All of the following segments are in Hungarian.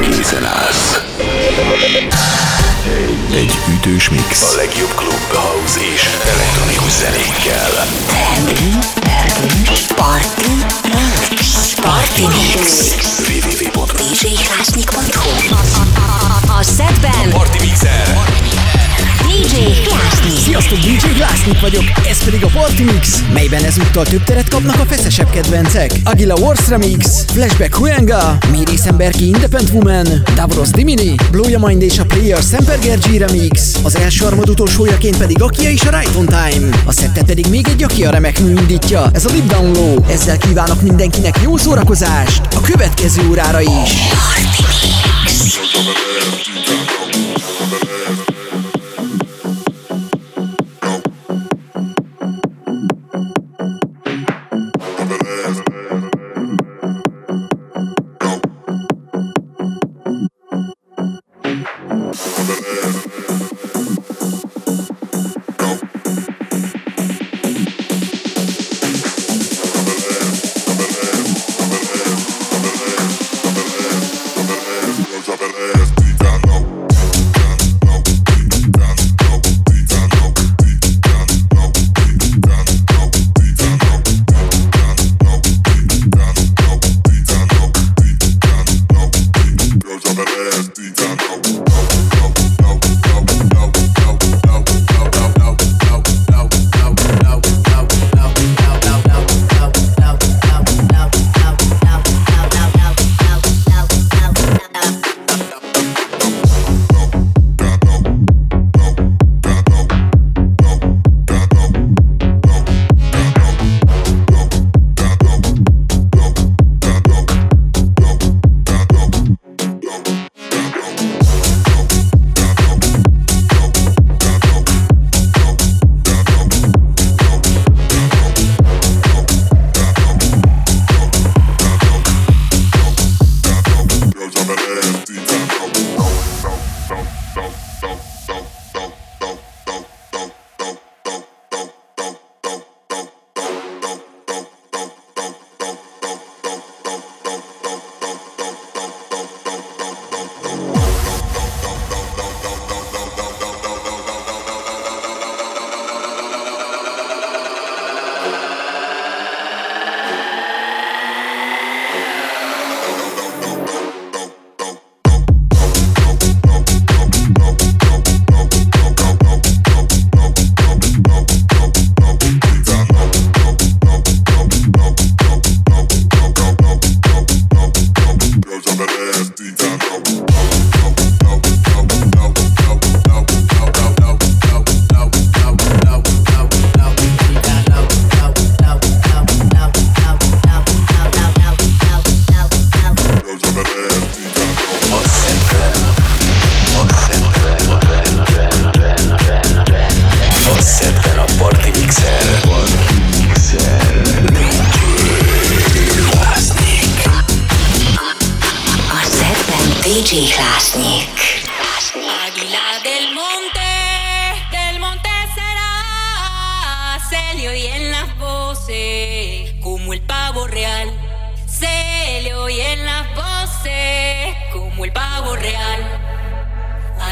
készen állsz. Egy ütős mix. A legjobb klub, house és elektronikus zenékkel. Party Mix. Party Mix. www.djhlásnyik.hu A szedben Party Mixer! DJ Klásnyik. Sziasztok, DJ Glassnik vagyok, ez pedig a Party Mix, melyben ezúttal több teret kapnak a feszesebb kedvencek. Agila Wars Remix, Flashback Huenga, Méri Emberki Independent Woman, Davros Dimini, Blow Your Mind és a Player Semperger G Remix, az első harmad utolsójaként pedig Akia és a Right on Time. A szettet pedig még egy Akia remek mű indítja, ez a Deep Down Low. Ezzel kívánok mindenkinek jó szórakozást a következő órára is. A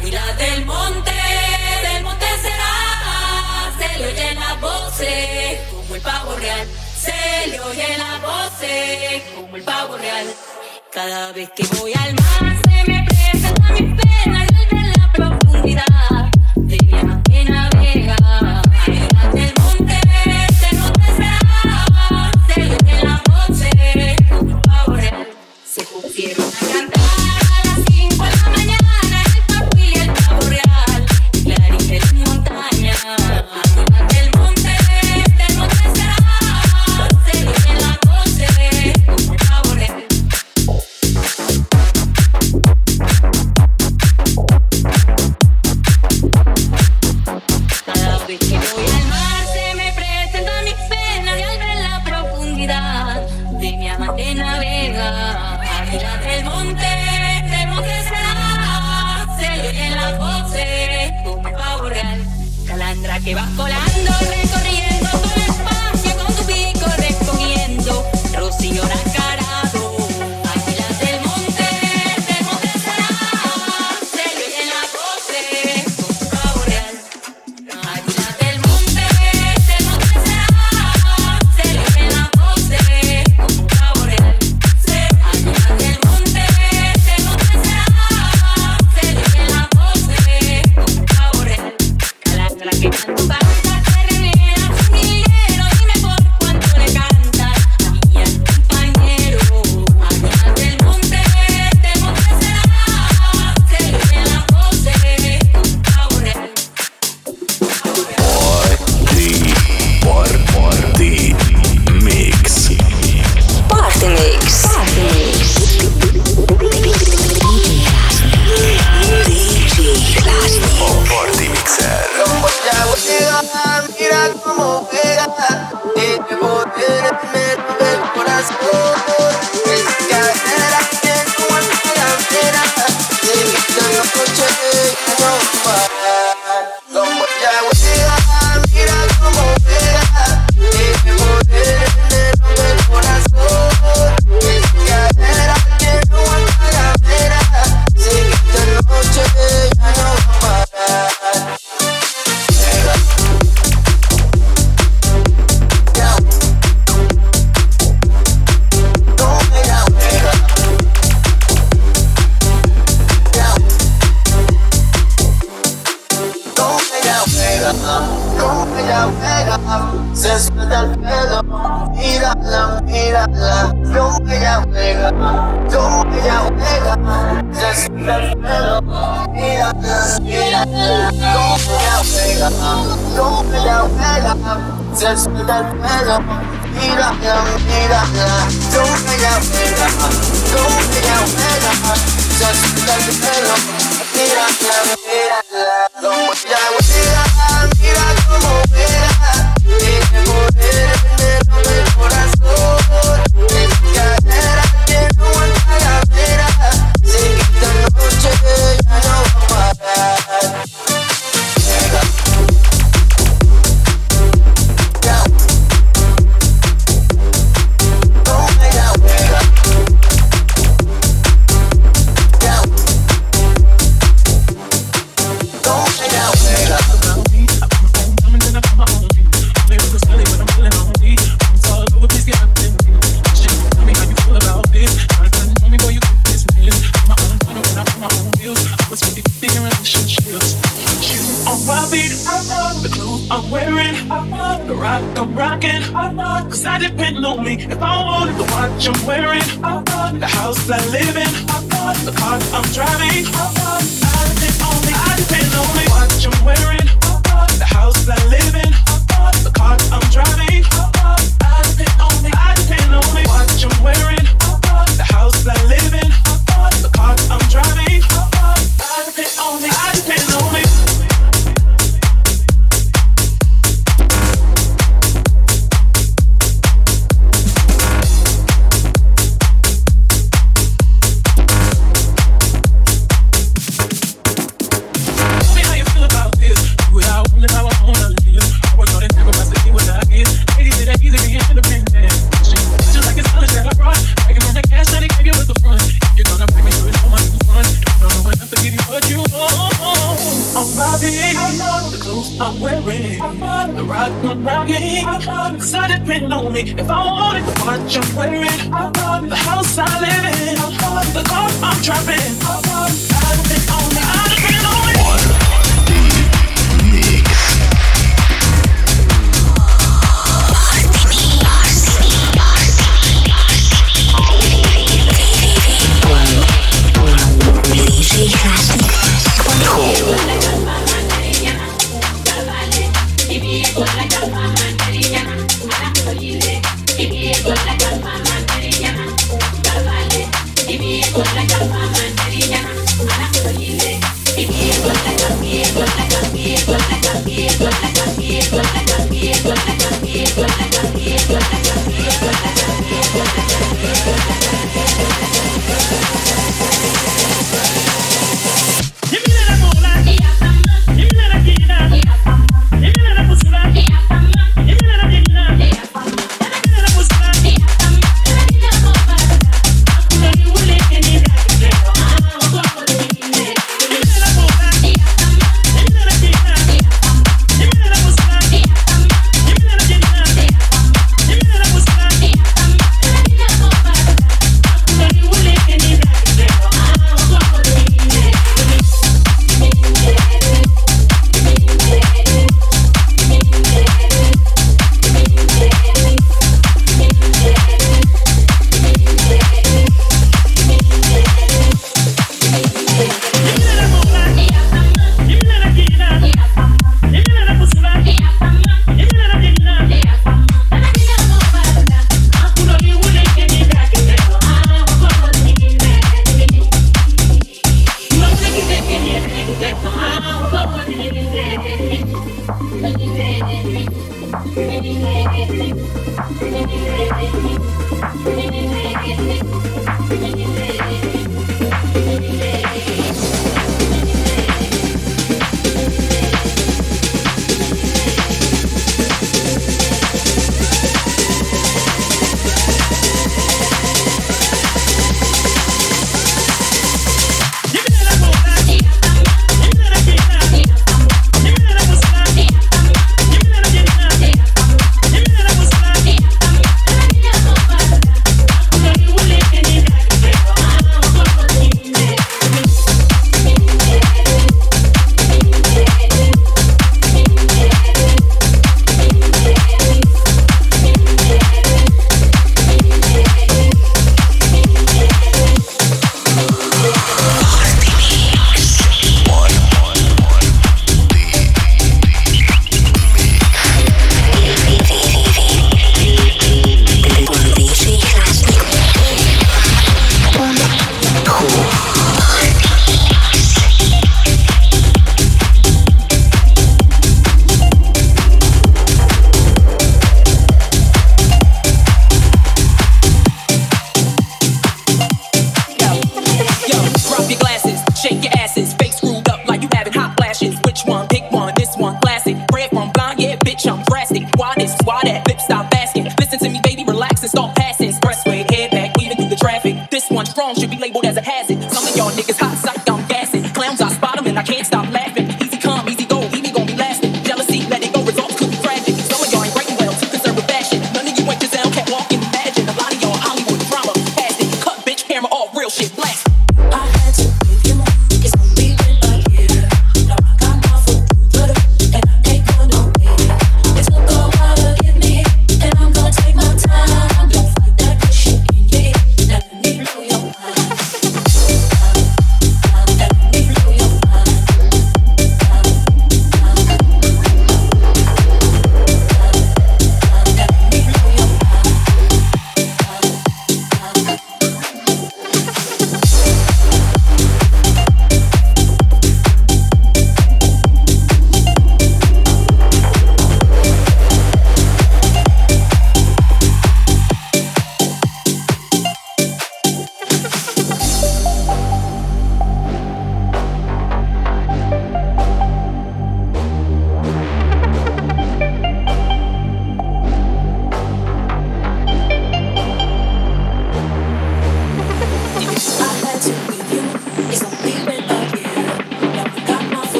Águila del monte, del monte será, se le oyen las voces como el pavo real. Se le oyen las voces como el pavo real. Cada vez que voy al mar se me presenta mi pena desde la profundidad de mi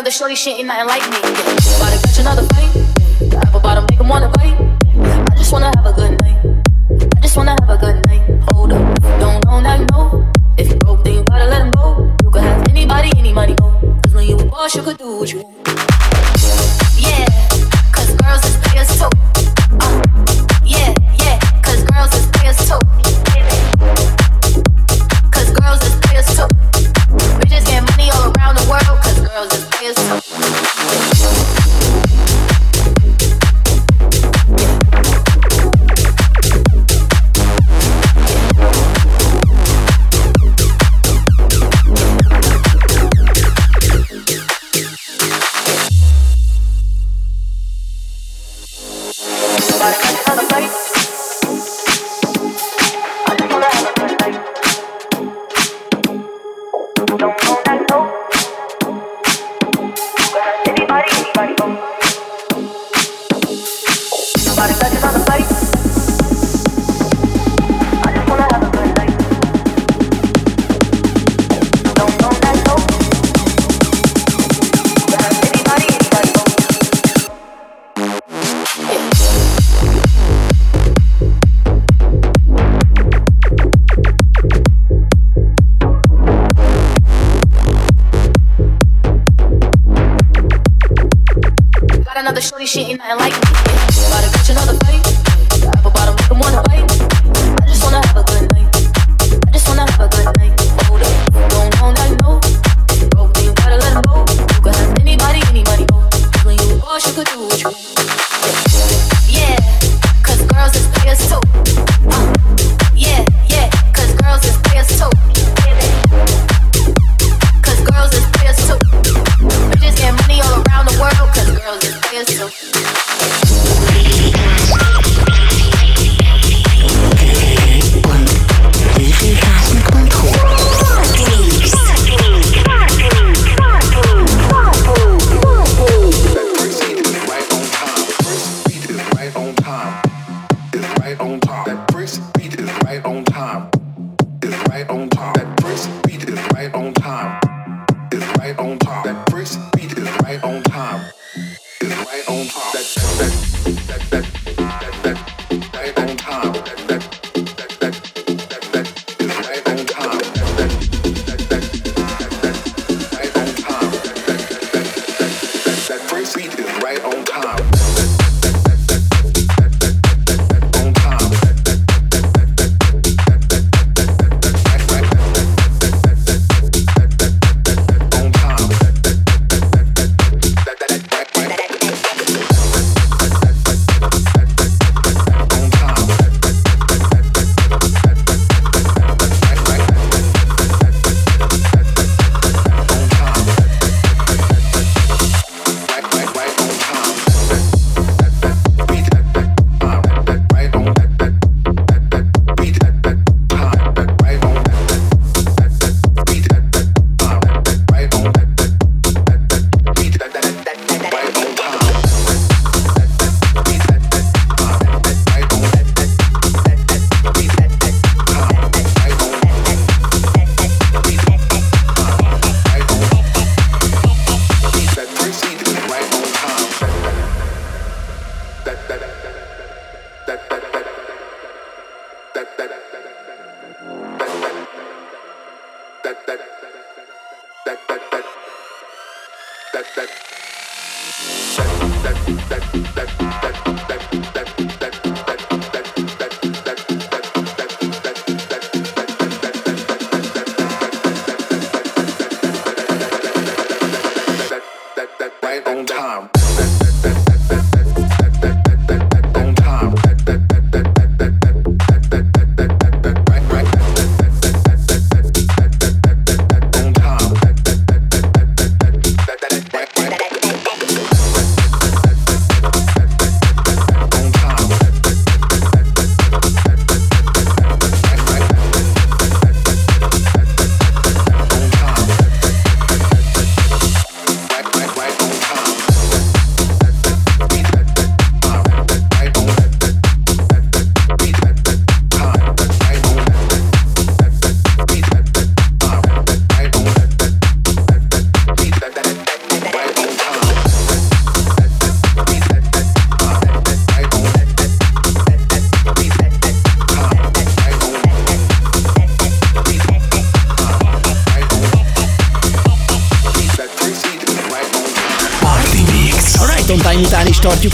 another shorty, she ain't nothing like me. Yeah. About to catch another fight.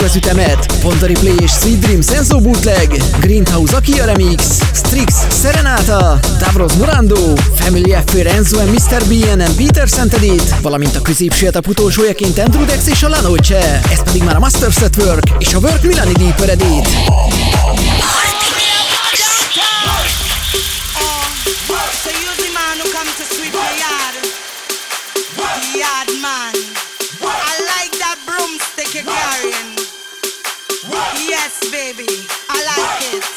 Az ütemet. Pont a Replay és Sweet Dream Senso Bootleg, Greenhouse Akia Remix, Strix Serenata, Davros Morando, Family Affair Enzo and Mr. BN and Peter Edit, valamint a középső etap utolsójaként Andrew Dex és a Lanoche, ez pedig már a Master Set Work és a Work Milani Deeper Edit. Mr. DJ, won't you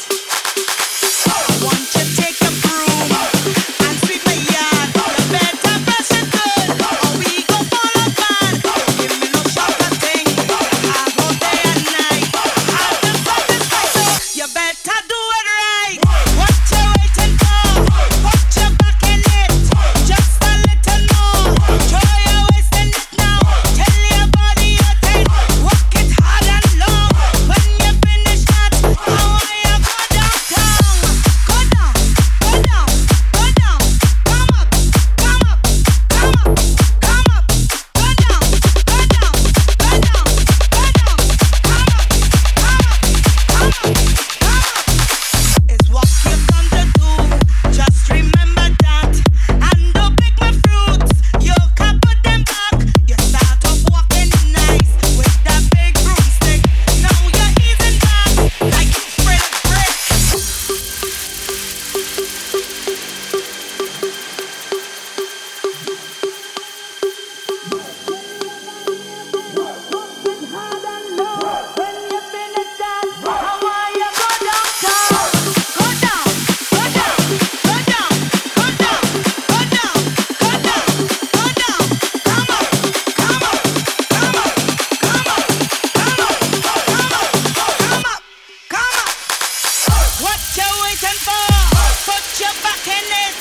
What you waiting for? Put your back in it.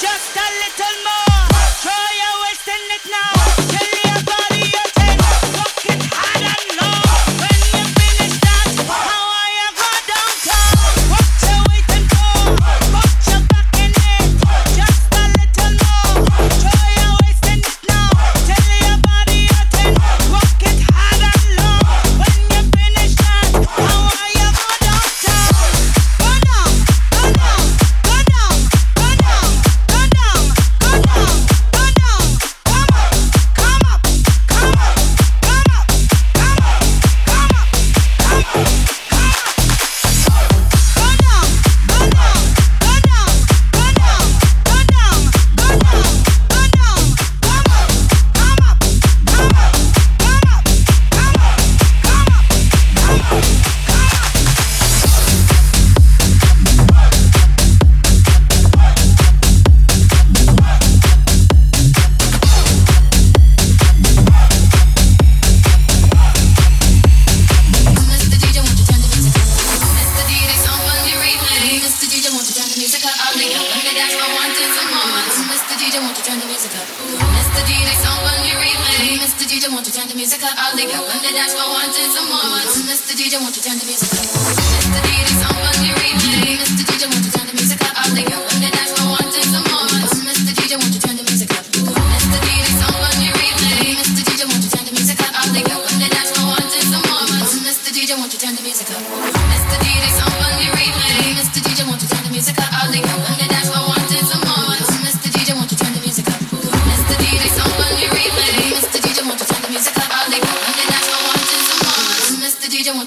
Just a little more.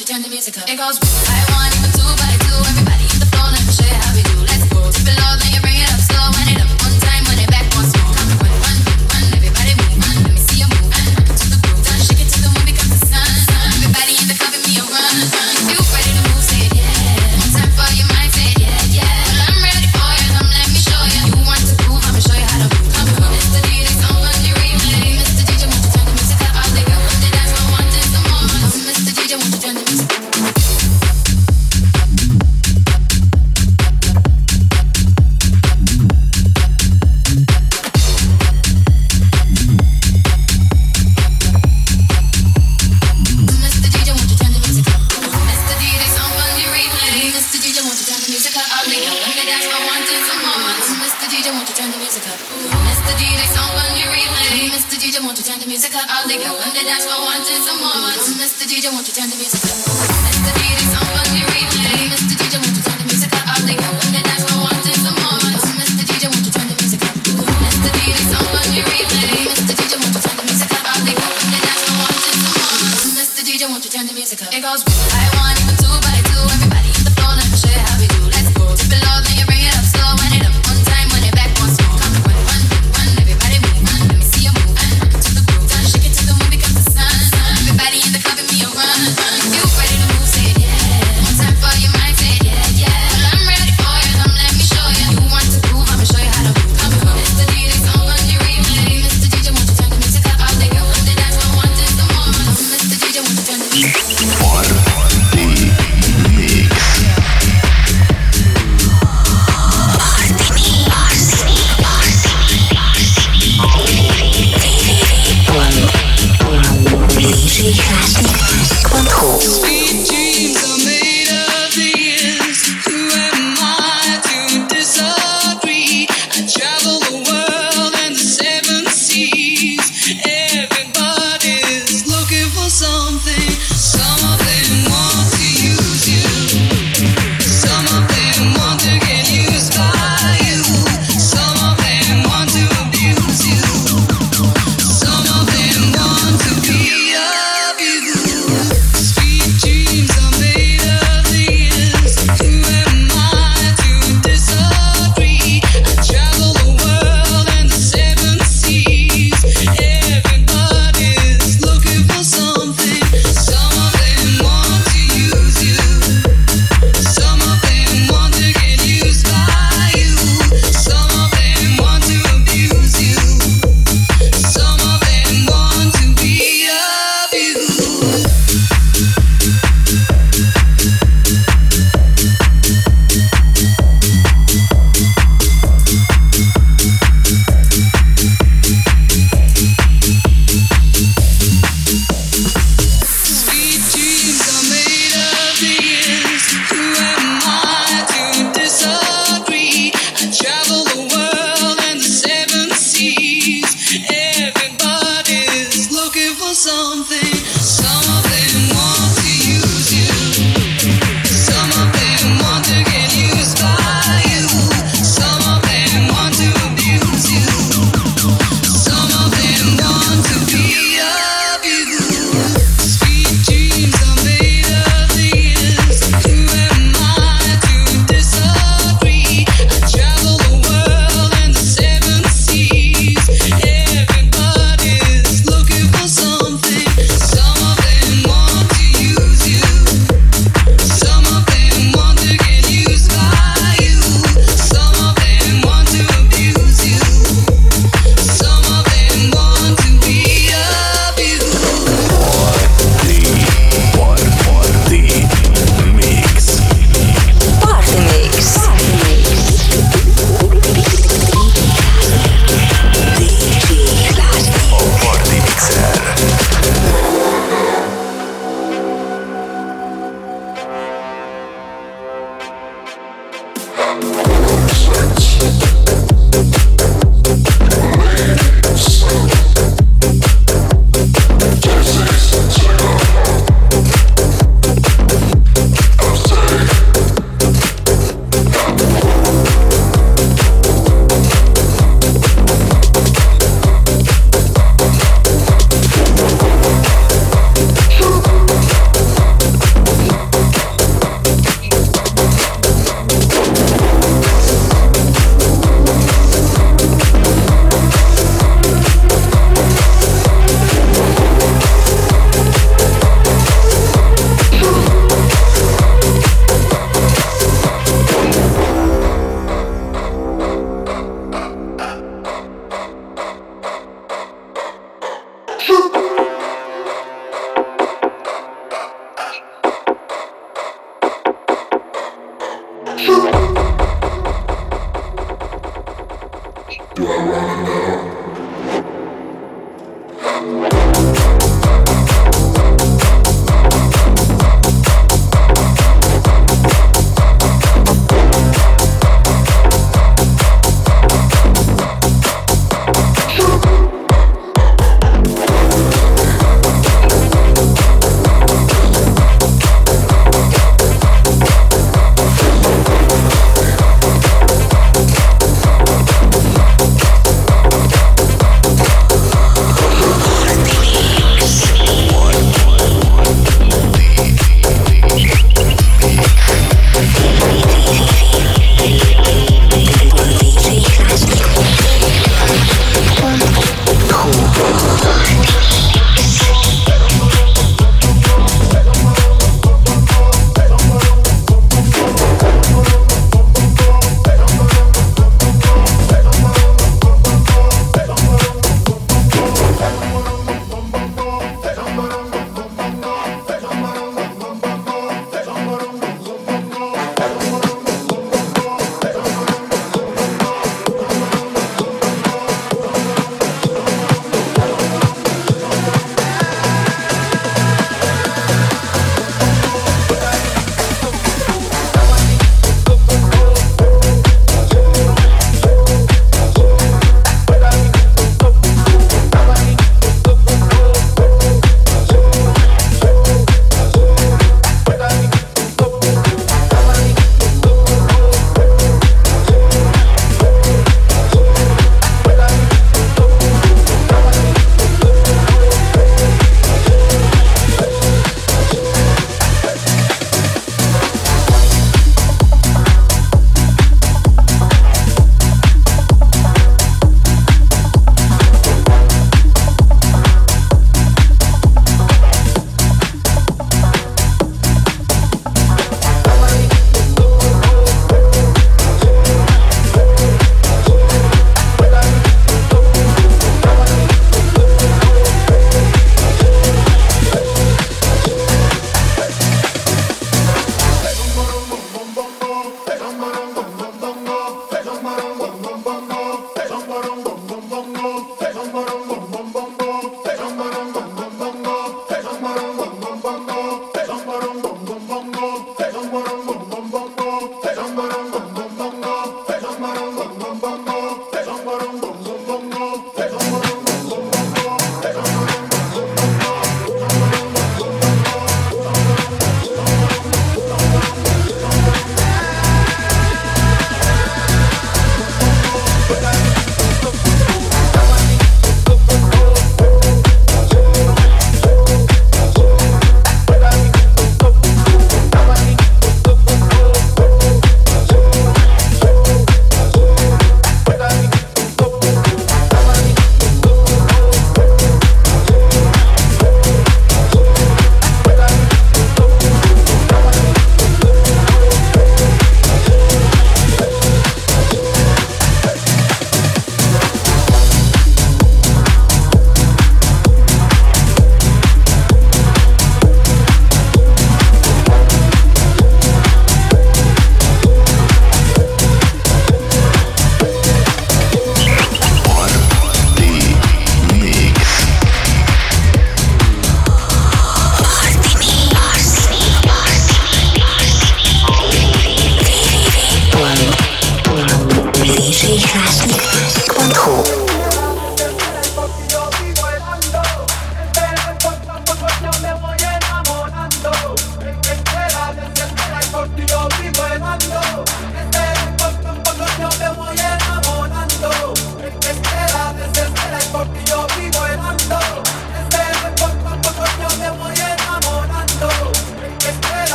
you turn the music up? It goes, I want Thank.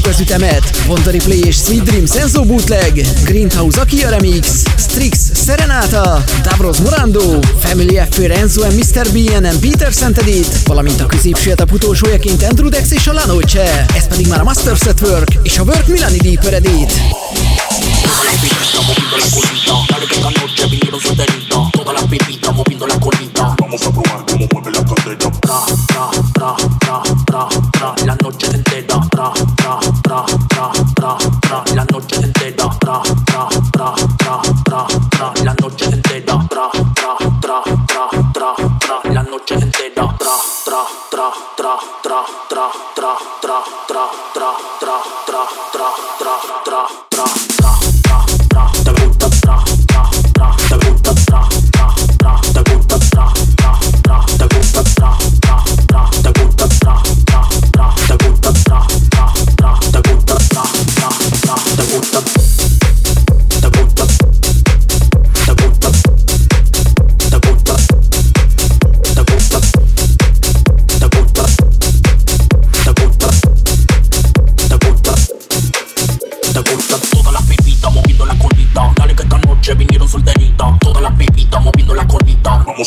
folytatjuk az ütemet. Vonta Replay és Sweet Dream Senso Bootleg, Greenhouse Akia Remix, Strix Serenata, Davros Morando, Family F. Renzo and Mr. BNN Peter Szentedit, valamint a középső etap utolsójaként Andrew Dex és a Lanoce. Ez pedig már a Master Set Work és a Work Milani Deeper Edit. Estamos la culita, tra tra tra tra tra tra tra tra tra tra.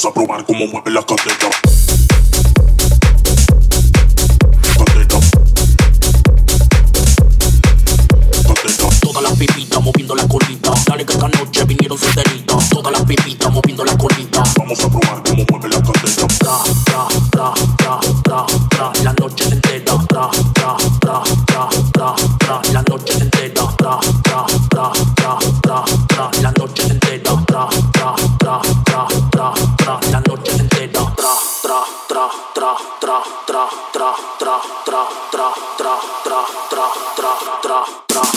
Vamos a probar cómo mueve la cadera. tra tra tra tra tra tra tra tra tra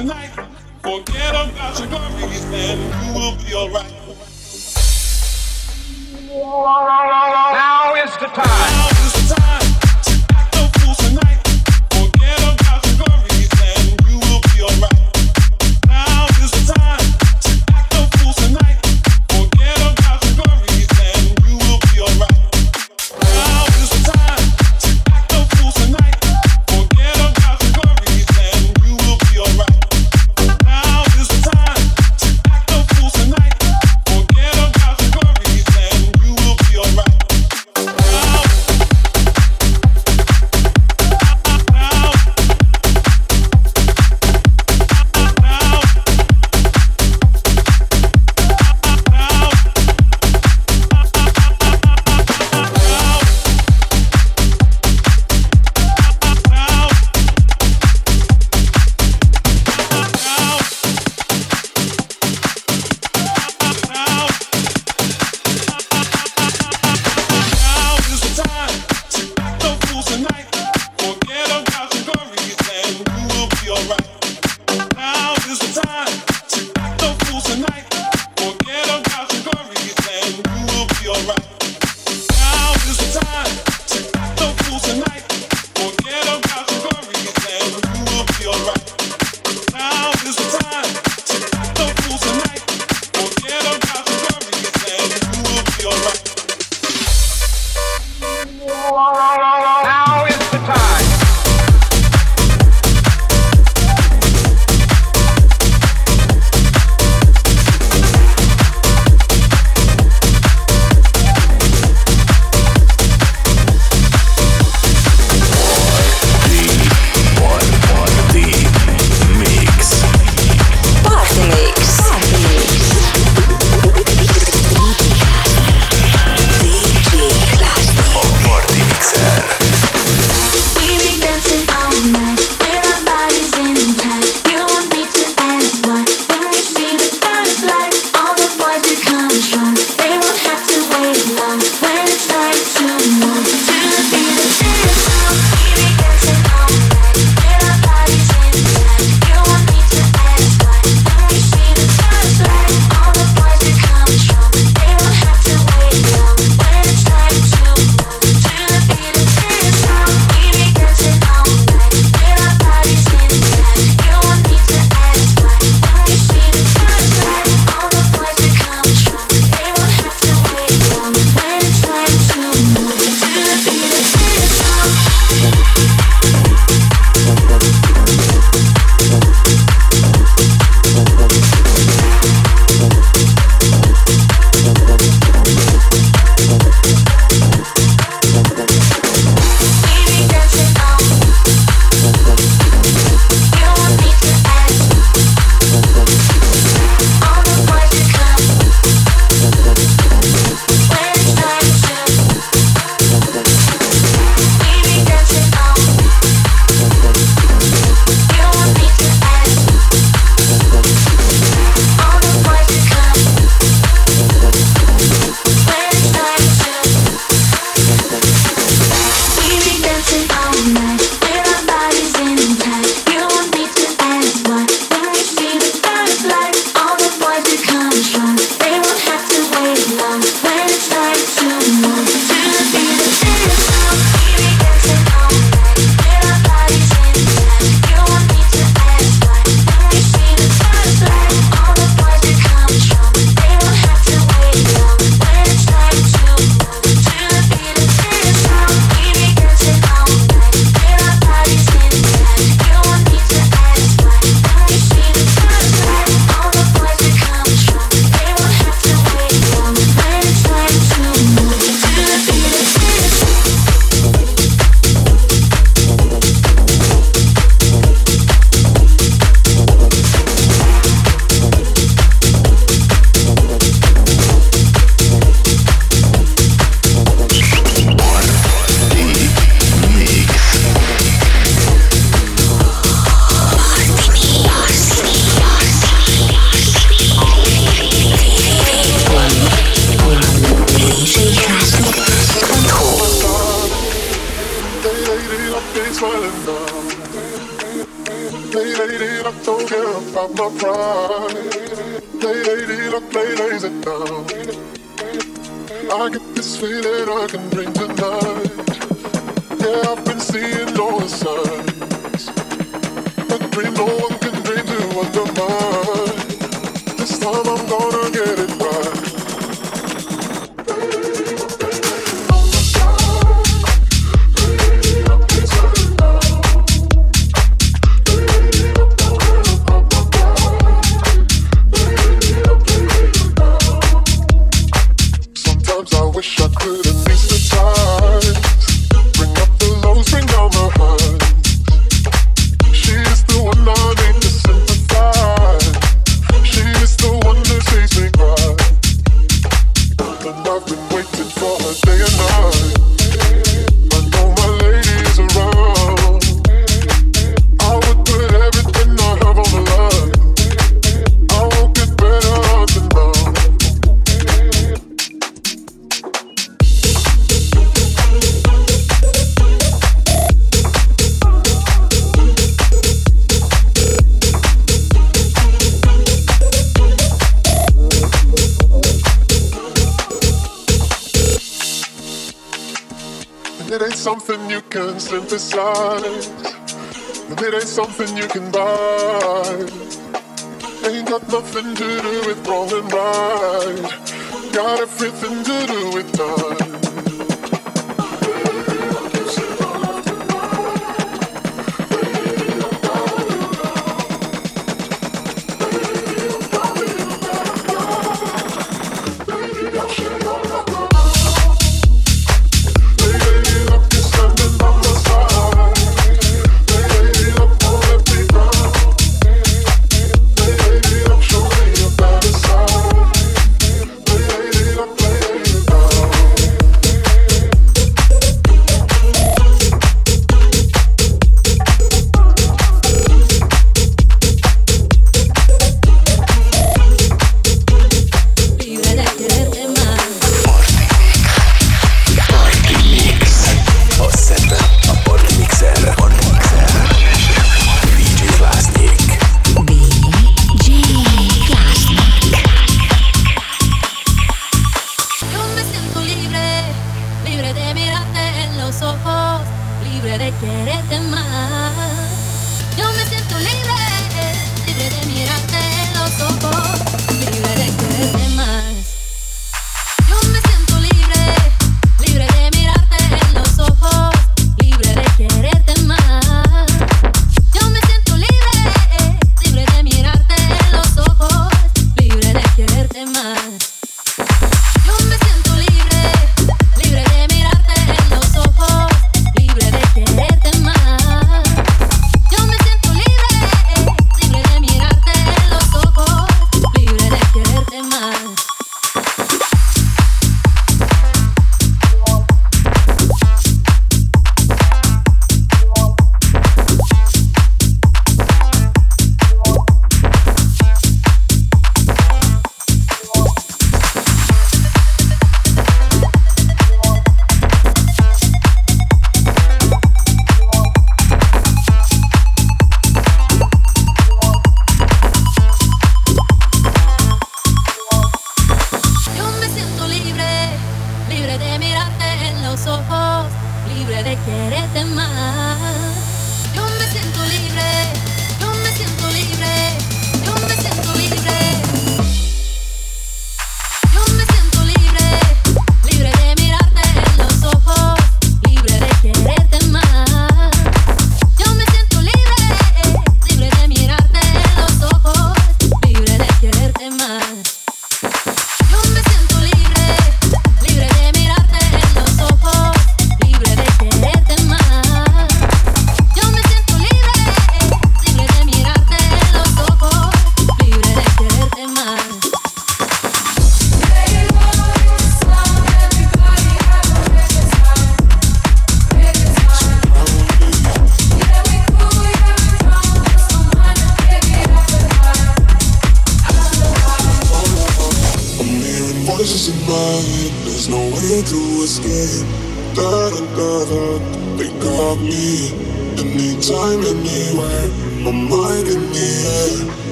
tonight. Forget about your worries, man. You will be alright. Now is the time.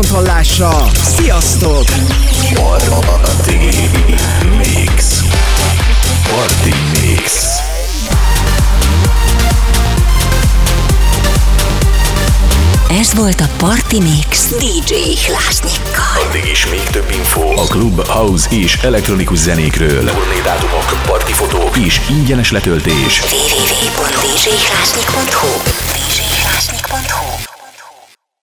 viszont hallásra. Sziasztok! Party Mix Party Mix Ez volt a Party Mix DJ Hlásnyikkal. Addig is még több info a klub, house és elektronikus zenékről. Turné dátumok, partifotók és ingyenes letöltés. www.djhlásnyik.hu www.djhlásnyik.hu